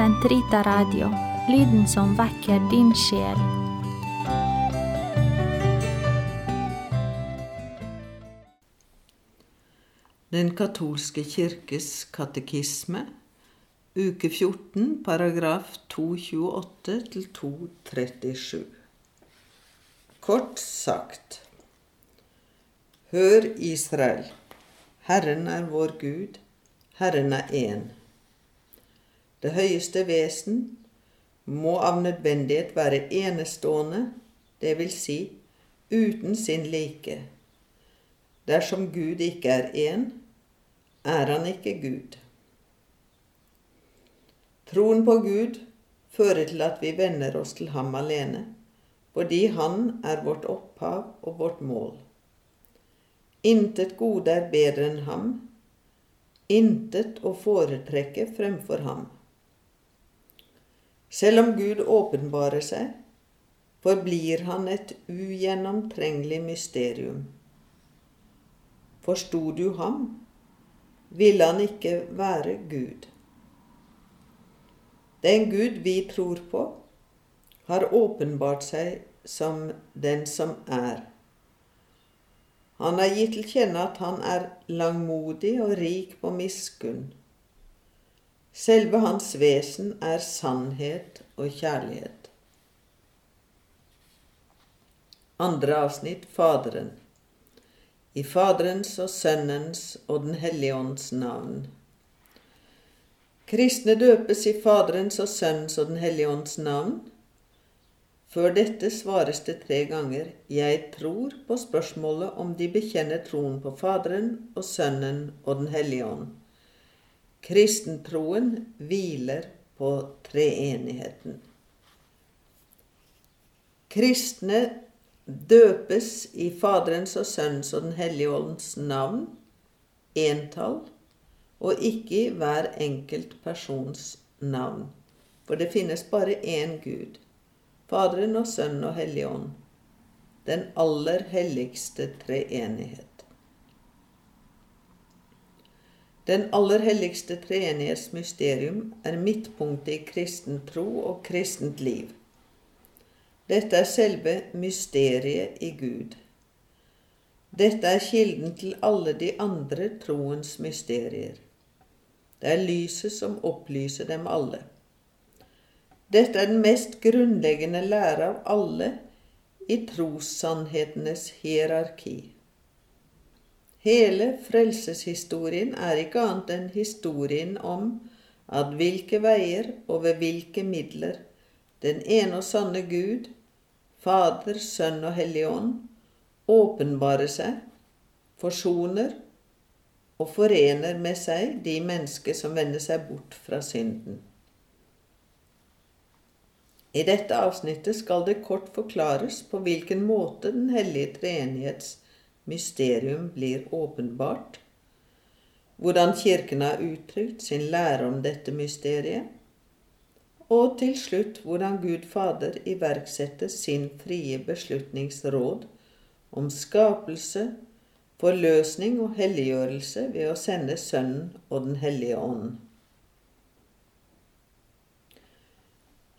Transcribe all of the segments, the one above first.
Sentrita Radio, lyden som vekker din sjel. Den katolske kirkes katekisme, uke 14, paragraf 228 til 237. Kort sagt Hør, Israel, Herren er vår Gud, Herren er én. Det høyeste vesen må av nødvendighet være enestående, det vil si uten sin like. Dersom Gud ikke er én, er han ikke Gud. Troen på Gud fører til at vi venner oss til ham alene, fordi han er vårt opphav og vårt mål. Intet gode er bedre enn ham, intet å foretrekke fremfor ham. Selv om Gud åpenbarer seg, forblir han et ugjennomtrengelig mysterium. Forsto du ham, ville han ikke være Gud. Den Gud vi tror på, har åpenbart seg som den som er. Han har gitt til kjenne at han er langmodig og rik på miskunn. Selve hans vesen er sannhet og kjærlighet. Andre avsnitt Faderen. I Faderens og Sønnens og Den hellige ånds navn. Kristne døpes i Faderens og Sønnens og Den hellige ånds navn før dette svares det tre ganger 'Jeg tror' på spørsmålet om de bekjenner troen på Faderen og Sønnen og Den hellige ånd. Kristentroen hviler på treenigheten. Kristne døpes i Faderens og Sønnens og Den hellige åndens navn, entall, og ikke i hver enkelt persons navn. For det finnes bare én Gud. Faderen og Sønnen og hellige Ånd, den aller helligste treenighet. Den aller helligste treenighets mysterium er midtpunktet i kristen tro og kristent liv. Dette er selve mysteriet i Gud. Dette er kilden til alle de andre troens mysterier. Det er lyset som opplyser dem alle. Dette er den mest grunnleggende lære av alle i trossannhetenes hierarki. Hele frelseshistorien er ikke annet enn historien om at hvilke veier og ved hvilke midler den ene og sanne Gud, Fader, Sønn og Hellig Ånd, åpenbarer seg, forsoner og forener med seg de mennesker som vender seg bort fra synden. I dette avsnittet skal det kort forklares på hvilken måte Den hellige treenighets mysterium blir åpenbart, hvordan Kirken har uttrykt sin lære om dette mysteriet, og til slutt hvordan Gud Fader iverksetter sin frie beslutningsråd om skapelse, forløsning og helliggjørelse ved å sende Sønnen og Den hellige ånd.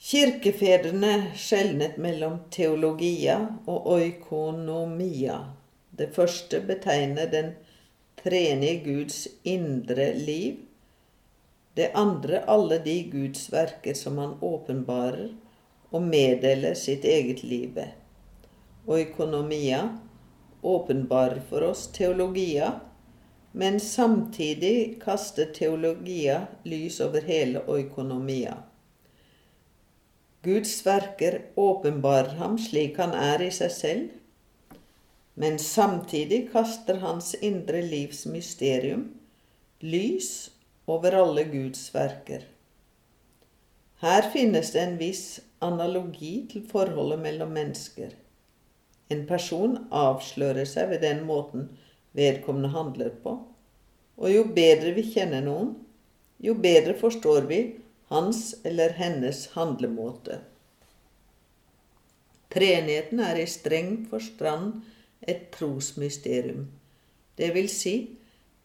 Kirkefedrene skjelnet mellom teologia og oikonomia. Det første betegner den treenige Guds indre liv. Det andre alle de Guds verker som han åpenbarer og meddeler sitt eget liv ved. Oikonomia åpenbarer for oss teologia, men samtidig kaster teologia lys over hele oikonomia. Guds verker åpenbarer ham slik han er i seg selv, men samtidig kaster hans indre livs mysterium lys over alle Guds verker. Her finnes det en viss analogi til forholdet mellom mennesker. En person avslører seg ved den måten vedkommende handler på, og jo bedre vi kjenner noen, jo bedre forstår vi hans eller hennes handlemåte. Treenigheten er i streng forstand et trosmysterium, det vil si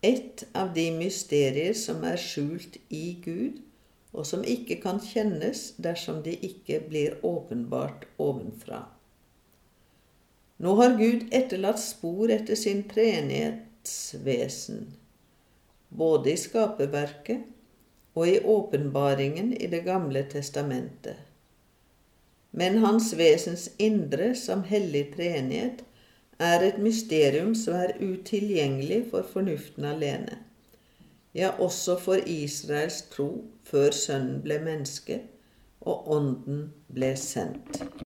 et av de mysterier som er skjult i Gud, og som ikke kan kjennes dersom de ikke blir åpenbart ovenfra. Nå har Gud etterlatt spor etter sin treenighetsvesen, både i skaperverket og i åpenbaringen i Det gamle testamentet. Men hans vesens indre som hellig treenighet er et mysterium som er utilgjengelig for fornuften alene. Ja, også for Israels tro før Sønnen ble menneske og Ånden ble sendt.